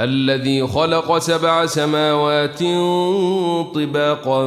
الذي خلق سبع سماوات طباقا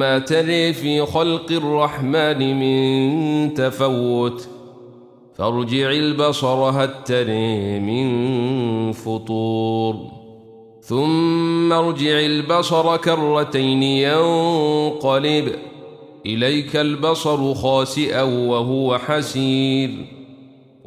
ما تري في خلق الرحمن من تفوت. فارجع البصر هل تري من فطور. ثم ارجع البصر كرتين ينقلب. إليك البصر خاسئا وهو حسير.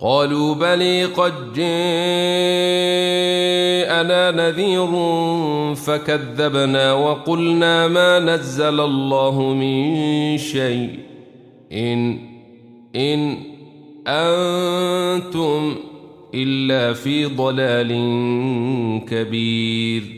قالوا بلي قد جاءنا نذير فكذبنا وقلنا ما نزل الله من شيء. إن إن أنتم إلا في ضلال كبير.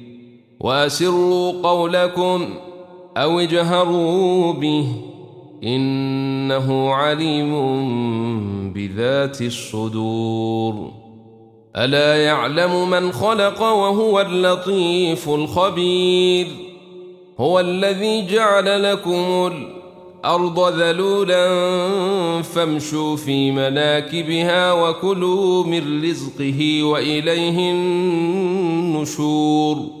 وأسروا قولكم أو اجهروا به إنه عليم بذات الصدور. ألا يعلم من خلق وهو اللطيف الخبير؟ هو الذي جعل لكم الأرض ذلولا فامشوا في مناكبها وكلوا من رزقه وإليه النشور.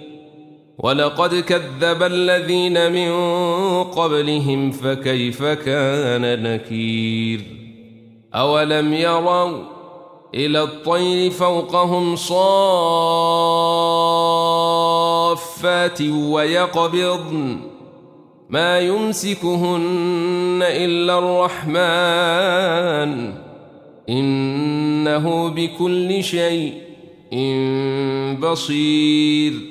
ولقد كذب الذين من قبلهم فكيف كان نكير أولم يروا إلى الطير فوقهم صافات ويقبضن ما يمسكهن إلا الرحمن إنه بكل شيء بصير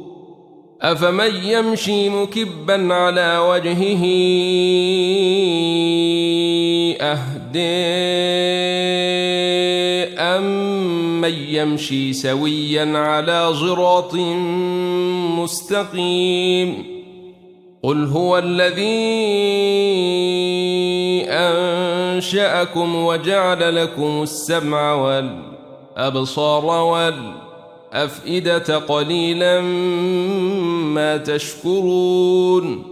أفمن يمشي مكبا على وجهه أهدي من يمشي سويا على صراط مستقيم قل هو الذي أنشأكم وجعل لكم السمع والأبصار والأبصار الافئده قليلا ما تشكرون.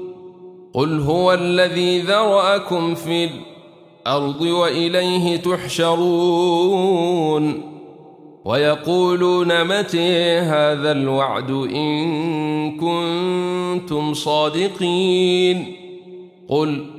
قل هو الذي ذرأكم في الأرض وإليه تحشرون. ويقولون متى هذا الوعد إن كنتم صادقين. قل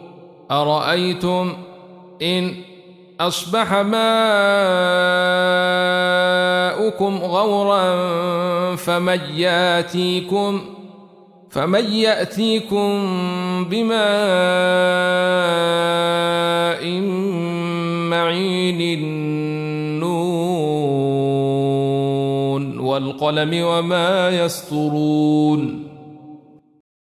أرأيتم إن أصبح ماؤكم غورا فمن يأتيكم فمن يأتيكم بماء معين النون والقلم وما يسطرون